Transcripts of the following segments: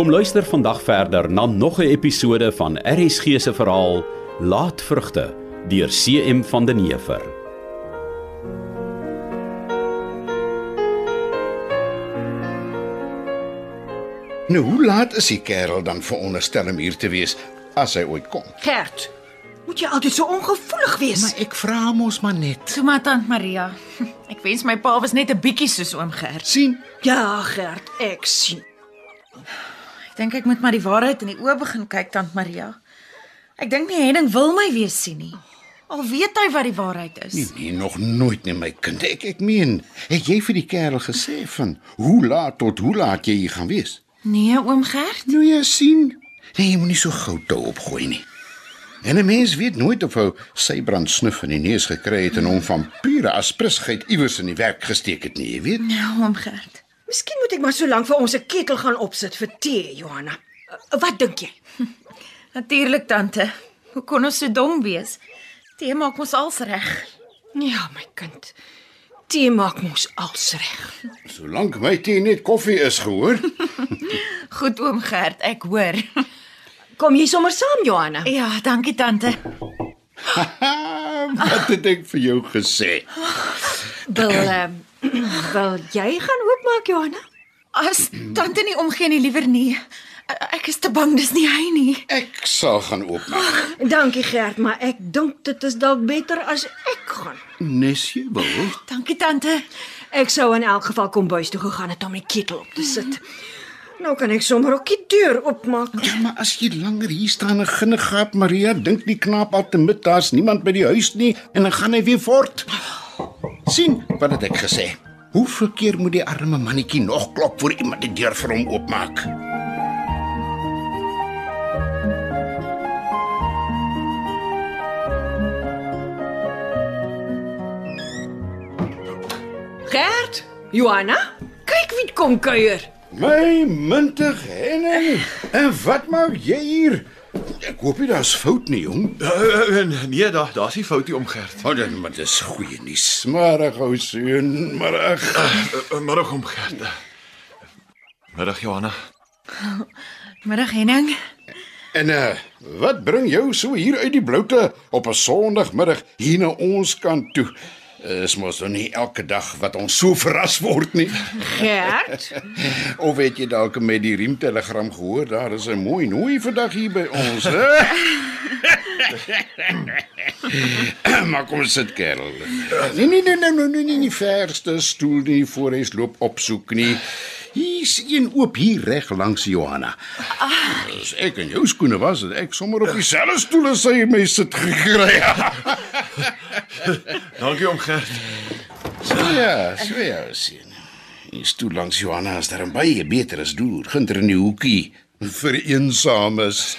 Kom luister vandag verder na nog 'n episode van RSG se verhaal Laatvrugte deur CM van den Heever. Nou, hoe laat is die kerel dan veronderstel om hier te wees as hy ooit kom? Gert, moet jy altyd so ongevoelig wees? Maar ek vra mos maar net. Toe maar tant Maria. Ek wens my pa was net 'n bietjie soos oom Gert. sien? Ja, Gert, ek sien. Dink ek moet maar die waarheid in die oë begin kyk tant Maria. Ek dink nie Henning wil my weer sien nie. Al weet hy wat die waarheid is. Nee, nee, nog nooit nie my kind. Ek ek meen, het jy vir die kerel gesê van hoe laat tot hoe laat jy hier gaan wees? Nee, oom Gert. Nou jy sien. Nee, jy moenie so gou toe opgooi nie. En 'n mens weet nooit of hy sy brand snuf in die neus gekry het en hom van pure asprisheid iewers in die werk gesteek het nie, jy weet. Nou, oom Gert. Miskien moet ek maar so lank vir ons 'n ketel gaan opsit vir tee, Johanna. Uh, Wat dink jy? Natuurlik tante. Hoe kon ons so dom wees? Tee maak ons als reg. Ja, my kind. Tee maak mos als reg. Solank my tee net koffie is, gehoor. Goed oom Gert, ek hoor. Kom jy sommer saam, Johanna? Ja, dankie tante. Wat het ek vir jou gesê? Wil ehm wil jy gaan oopmaak, Johanna? As tante nie omgee nie, liewer nie. Ek is te bang dis nie hy nie. Ek sal gaan oopmaak. Dankie Gert, maar ek dink dit is dalk beter as ek gaan. Nes jy wil. Dankie tante. Ek sou in elk geval kom bys toe gegaan het om die ketel op te sit. Nou kan ek sommer ook die deur oopmaak. Ja, maar as jy langer hier staan en ginne gehad, Maria, dink die knaap al te mid daar's niemand by die huis nie en dan gaan hy weer voort. Sien wat het ek gesê? Hoeveel keer moet die arme mannetjie nog klop voor iemand die deur vir hom oopmaak? Gert, Johanna, kyk wie kom kuier. My muntig Henning. En wat maak jy hier? Ek hoop nie daar's fout nie, jong. Uh, uh, nee, daar daar's nie foutie om Gert. Oh, dan maar dis goeie nuus. Middag ou seun, middag. Uh, uh, middag om Gert. Middag Johanna. Middag Henning. En uh, wat bring jou so hier uit die bloute op 'n Sondagmiddag hier na ons kant toe? Is mos nou nie elke dag wat ons so verras word nie. Gert, Of het jy dalk met die riemtelegram gehoor? Daar is 'n mooi nooi vandag hier by ons, hè? maar kom sit kerel. Nee nee nee nee nee nee, nee, nie verste stoel nie voor hy loop opsoek nie. Hier's een oop hier reg langs Johanna. As ek in jou skoene was, het ek sommer op dieselfde stoel as hy my sit gekry. Dankie om Gert. So ja, so ja, sien. Die stoel langs Johanna is daar baie beter as deur, ginder in die hoekie vir eensames.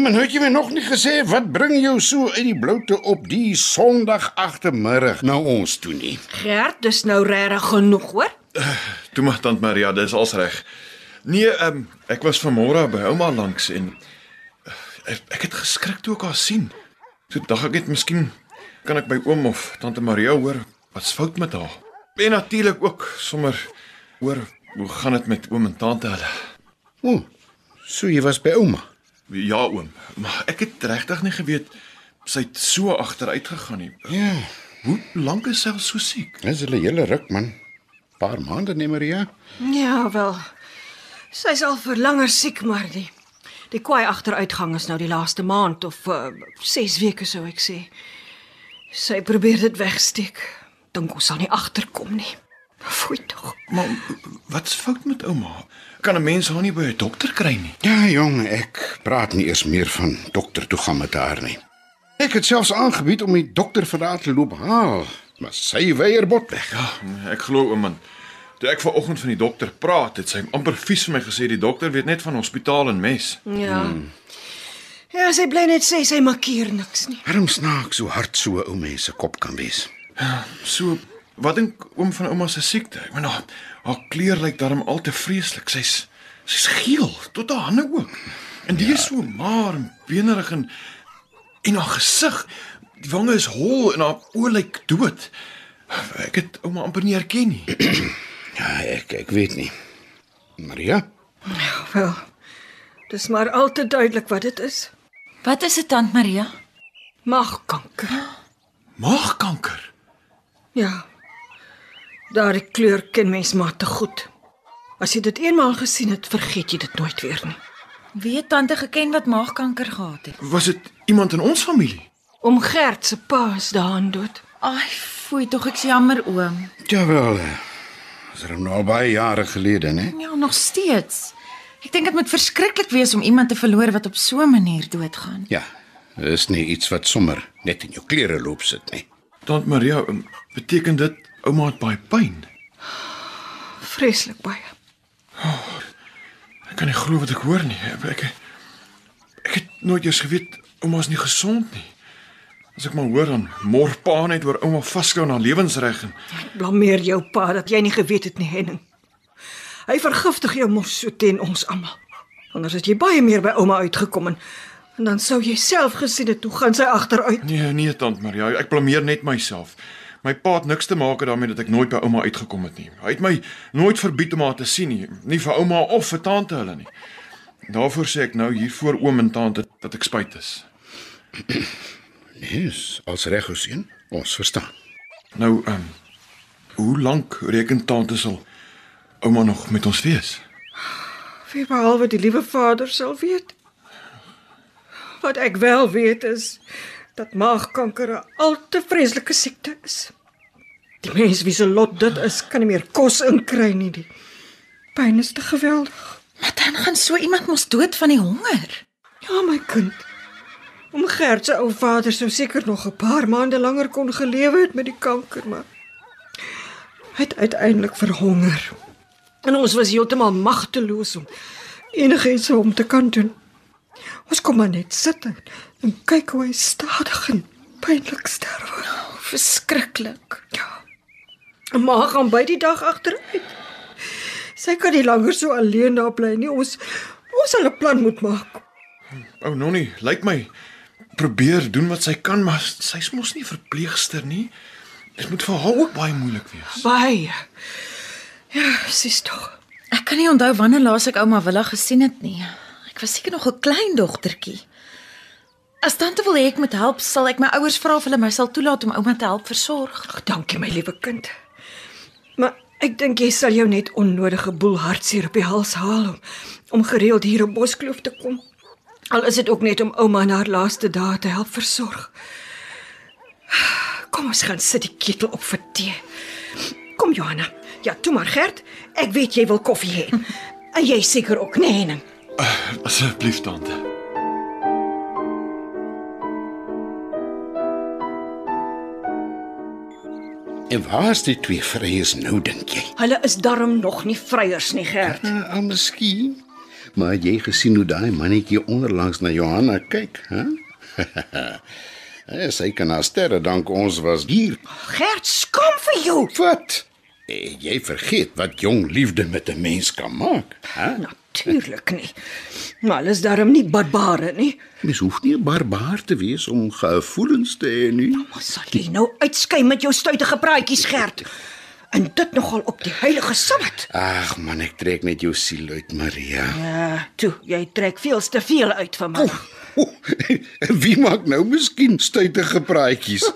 Maar nou het jy my nog nie gesê wat bring jou so uit die bloute op die Sondag agtermiddag na ons toe nie. Gert, dis nou regtig genoeg, hoor? Toe maar tant Maria, dis als reg. Nee, ehm um, ek was vanmôre by ouma langs en uh, ek, ek het geskrik toe ek haar sien. Toe dink ek net miskien kan ek by oom of tante Maria hoor wat's fout met haar. En natuurlik ook sommer hoor hoe gaan dit met oom en tante hulle. O, so jy was by ouma. Ja oom, maar ek het regtig nie geweet sy het so agteruit gegaan nie. Ja, Hoe lank is sy al so siek? dis hulle hele ruk man. Paar maande nee Maria. Ja, wel. Sy's al vir langer siek, maar die die kwaai agteruitgang is nou die laaste maand of uh, 6 weke sou ek sê. Sy probeer dit wegsteek. Dink ons sal nie agterkom nie. Fooi tog. Maar wat's fout met ouma? Kan 'n mens haar nie by 'n dokter kry nie? Ja, jong, ek praat nie eers meer van dokter toe gaan met haar nie. Ek het selfs aangebied om die dokter vir haar te loop haal, maar sy weier botweg. Ja, ek glo oom man. Toe ek vanoggend van die dokter praat, het sy amper vies vir my gesê die dokter weet net van hospitaal en mes. Ja. Ja, sy bly net sê sy markeer niks nie. Waarom snaaks so hard so 'n ou mens se kop kan wees? So, wat dink oom van ouma se siekte? Ek bedoel, haar, haar kleur lyk darm al te vreeslik. Sy's sy's geel tot haar hande ook. En die ja. is so maar en benerig en en haar gesig, die wange is hol en haar oë lyk dood. Ek het ouma amper nie herken nie. Ja, ek ek weet nie. Maria, Wel. Dis maar al te duidelik wat dit is. Wat is dit tant Maria? Maagkanker. Maagkanker. Ja. Daardie kleur ken mens maar te goed. As jy dit eenmaal gesien het, vergeet jy dit nooit weer nie. Wie het tante geken wat maagkanker gehad het? Was dit iemand in ons familie? Om Gert se pa is daan dood. Ai, foei tog, ek's jammer oom. Jawel. eh, Dis er nou al baie jare gelede, né? Ja, nog steeds. Ek dink dit moet verskriklik wees om iemand te verloor wat op so 'n manier doodgaan. Ja. Dis nie iets wat sommer net in jou klere loop sit nie. Tant Maria, um, beteken dit ouma het baie pyn? Vreeslik baie. Ek kan nie glo wat ek hoor nie. Ek ek het nooit eens geweet ouma's nie gesond nie. As ek maar hoor dan mor pa net oor ouma vasgehou na lewensreg en Blameer jou pa dat jy nie geweet het nie, Henning. Hy vergiftig jou mos so teen ons almal. Anders het jy baie meer by ouma uitgekom en, en dan sou jy self gesien het hoe gaan sy agteruit. nee, nee tant Maria, ek blameer net myself. My pa het niks te maak daarmee dat ek nooit by ouma uitgekom het nie. Hy het my nooit verbied om haar te sien nie, nie vir ouma of vir tante hulle nie. Daarvoor sê ek nou hier voor oom en tante dat ek spyt is. Yes, as reg gesien. Ons verstaan. Nou, ehm um, hoe lank reken tante sal ouma nog met ons wees? Wie behalwe die liewe Vader sal weet. Wat ek wel weet is dat maagkanker 'n al te vreeslike siekte is. Die mens wie se lot dit is, kan nie meer kos inkry nie. Die pyn is te geweldig. Maar dan gaan so iemand mos dood van die honger. Ja, my kind. Om Gert se ou vader sou seker nog 'n paar maande langer kon gelewe het met die kanker, maar hy het uiteindelik verhonger. En ons was heeltemal magteloos om enigiets vir hom te kan doen. Ons kom maar net sit en, en kyk hoe hy stadig en pynlik sterf. Verskriklik. Ja. En ma gaan by die dag agteruit. Sy kan nie langer so alleen daar bly nie. Ons ons sal 'n plan moet maak. Ou Nonnie, lyk my probeer doen wat sy kan, maar sy's mos nie verpleegster nie. Dit moet vir haar ook baie moeilik wees. Baie. Ja, sies tog. Ek kan nie onthou wanneer laas ek ouma Willa gesien het nie. Ek was seker nog 'n klein dogtertjie. As tante wil hê ek moet help, sal ek my ouers vra of hulle my sal toelaat om ouma te help versorg. Ag, dankie my liewe kind. Maar ek dink jy sal jou net onnodige boel hartseer op die hals haal om, om gereeld hier op Boskloof te kom. Al is dit ook net om ouma in haar laaste dae te help versorg. Kom ons gaan sit die ketel op vir tee. Kom Johanna. Ja, toe maar Gert. Ek weet jy wil koffie hê. En jy seker ook, nee, Henning. Asseblief tante. En waar is die twee vryers nou dink jy? Hulle is darm nog nie vryers nie, Gert. Uh, al miskien. Maar het jy gesien hoe daai mannetjie onderlangs na Johanna kyk, hè? Ja, sy kan haar sterre dank ons was hier. Gert, skam vir jou. Wat? Eh, jy vergeet wat jong liefde met 'n mens kan maak, hè? Natuurlik nie. Maar hulle is darm nie barbare nie. Mens hoef nie 'n barbaar te wees om gevoelens te hê nie. Maar sal jy nou uitskei met jou stuitige praatjies, Gert? En dit nogal op die heilige Sabbat. Ag man, ek trek net jou siel uit, Maria. Ja, toe, jy trek veel te veel uit van my. Oeh, Wie maak nou miskien stuitige praatjies?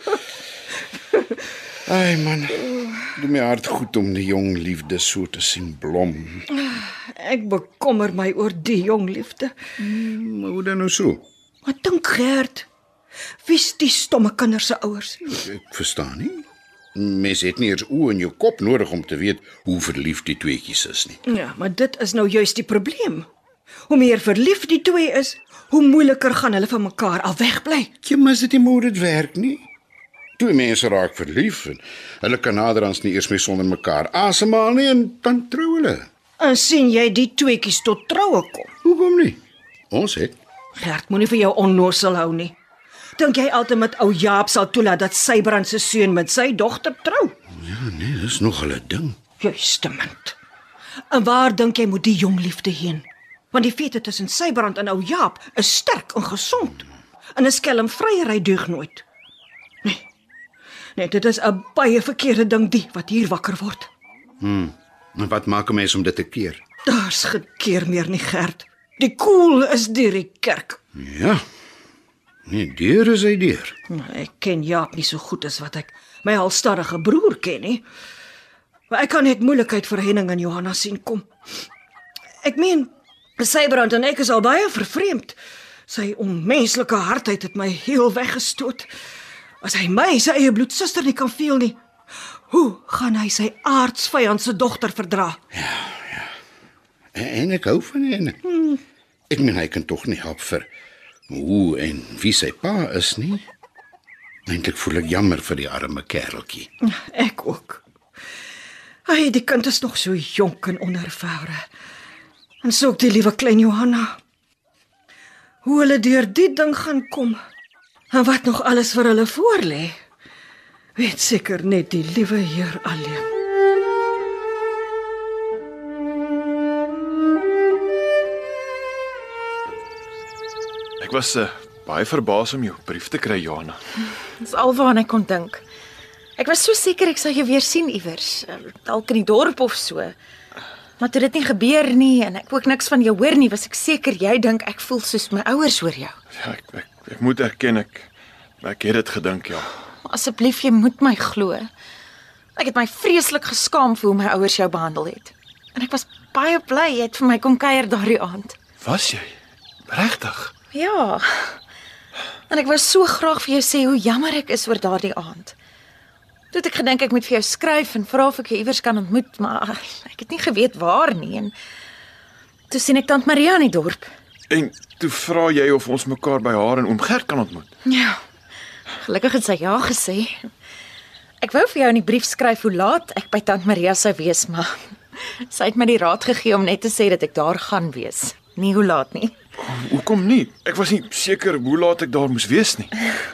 Ai man, doen my hart goed om die jong liefde so te sien blom. Ek bekommer my oor die jong liefde. Maar hoe dan nou so? Wat dink Gert? Wie's die stomme kinders se ouers? Ek verstaan nie. Mens het nie eers oë in jou kop nodig om te weet hoe verliefd die tweetjies is nie. Ja, maar dit is nou juist die probleem. Hoe meer verlief die twee is, hoe moeiliker gaan hulle van mekaar af wegbly. Jy mis dit nie hoe dit werk nie. Twee mense raak verlief en hulle kan naderhand nie eers meer sonder mekaar asemhaal nie en dan trou hulle. En sien jy die tweeetjies tot troue kom? Hoekom nie? Ons het Gert moenie vir jou onnosel hou nie. Dink jy altyd met ou Jaap sal toelaat dat Sybrand se seun met sy dogter trou? Ja, nee, dis nog 'n ding. Justement. En waar dink jy moet die jong liefde heen? Want die vete tussen Sybrand en ou Jaap is sterk en gesond. En 'n skelm vryery deug nooit. Nee. Nee, dit is 'n baie verkeerde ding die wat hier wakker word. En wat maak 'n mens om dit te keer? Daar's geen keer meer nie, Gert. Die koel is deur die kerk. Ja. Nee, deur is hy deur. Ek ken Jaap nie so goed as wat ek my halstarrige broer ken nie. Maar ek kan net moeilikheid vir Henning en Johanna sien kom. Ek meen, Sybrand en ek is al baie vervreemd. Sy onmenslike hardheid het my heel weggestoot. As hy my sy eie bloedsuster nie kan veel nie, hoe gaan hy sy aardsvyand se dogter verdra? En, en ek hou van hom. Hmm. Ek meen hy kan tog nie help vir hoe en wie sy pa is nie. Eintlik voel ek jammer vir die arme kereltjie. Ek ook. Hy, die kind is nog so jonk en onervare. En so ook die liewe klein Johanna. Hoe hulle deur die ding gaan kom en wat nog alles vir hulle voorlê. Weet seker net die liewe Heer alleen. Ek was uh, baie verbaas om jou brief te kry, Johanna. Dis alwaar ek kon dink. Ek was so seker ek sou jou weer sien iewers, eh, dalk in die dorp of so. Maar toe dit nie gebeur nie en ek ook niks van jou hoor nie, was ek seker jy dink ek voel soos my ouers oor jou. Ja, ek ek, ek moet erken ek ek het dit gedink, ja. Asseblief, jy moet my glo. Ek het my vreeslik geskaam vir hoe my ouers jou behandel het. En ek was baie bly jy het vir my kom kuier daardie aand. Was jy? Regtig? Ja. En ek wou so graag vir jou sê hoe jammer ek is oor daardie aand. Toe het ek gedink ek moet vir jou skryf en vra of ek jou iewers kan ontmoet, maar ek het nie geweet waar nie en toe sien ek tant Maria in die dorp. En toe vra jy of ons mekaar by haar en oom Gert kan ontmoet. Ja. Gelukkig het sy ja gesê. Ek wou vir jou in die brief skryf hoe laat ek by tant Maria sou wees, maar sy het my die raad gegee om net te sê dat ek daar gaan wees. Nie hoe laat nie. Hoekom nie? Ek was nie seker hoe laat ek daar moes wees nie.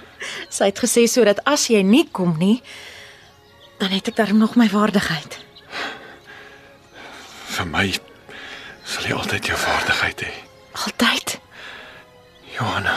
Sy het gesê sodat as jy nie kom nie, dan het ek darm nog my waardigheid. Vir my sal jy altyd jou vaardigheid hê. Altyd. Johanna.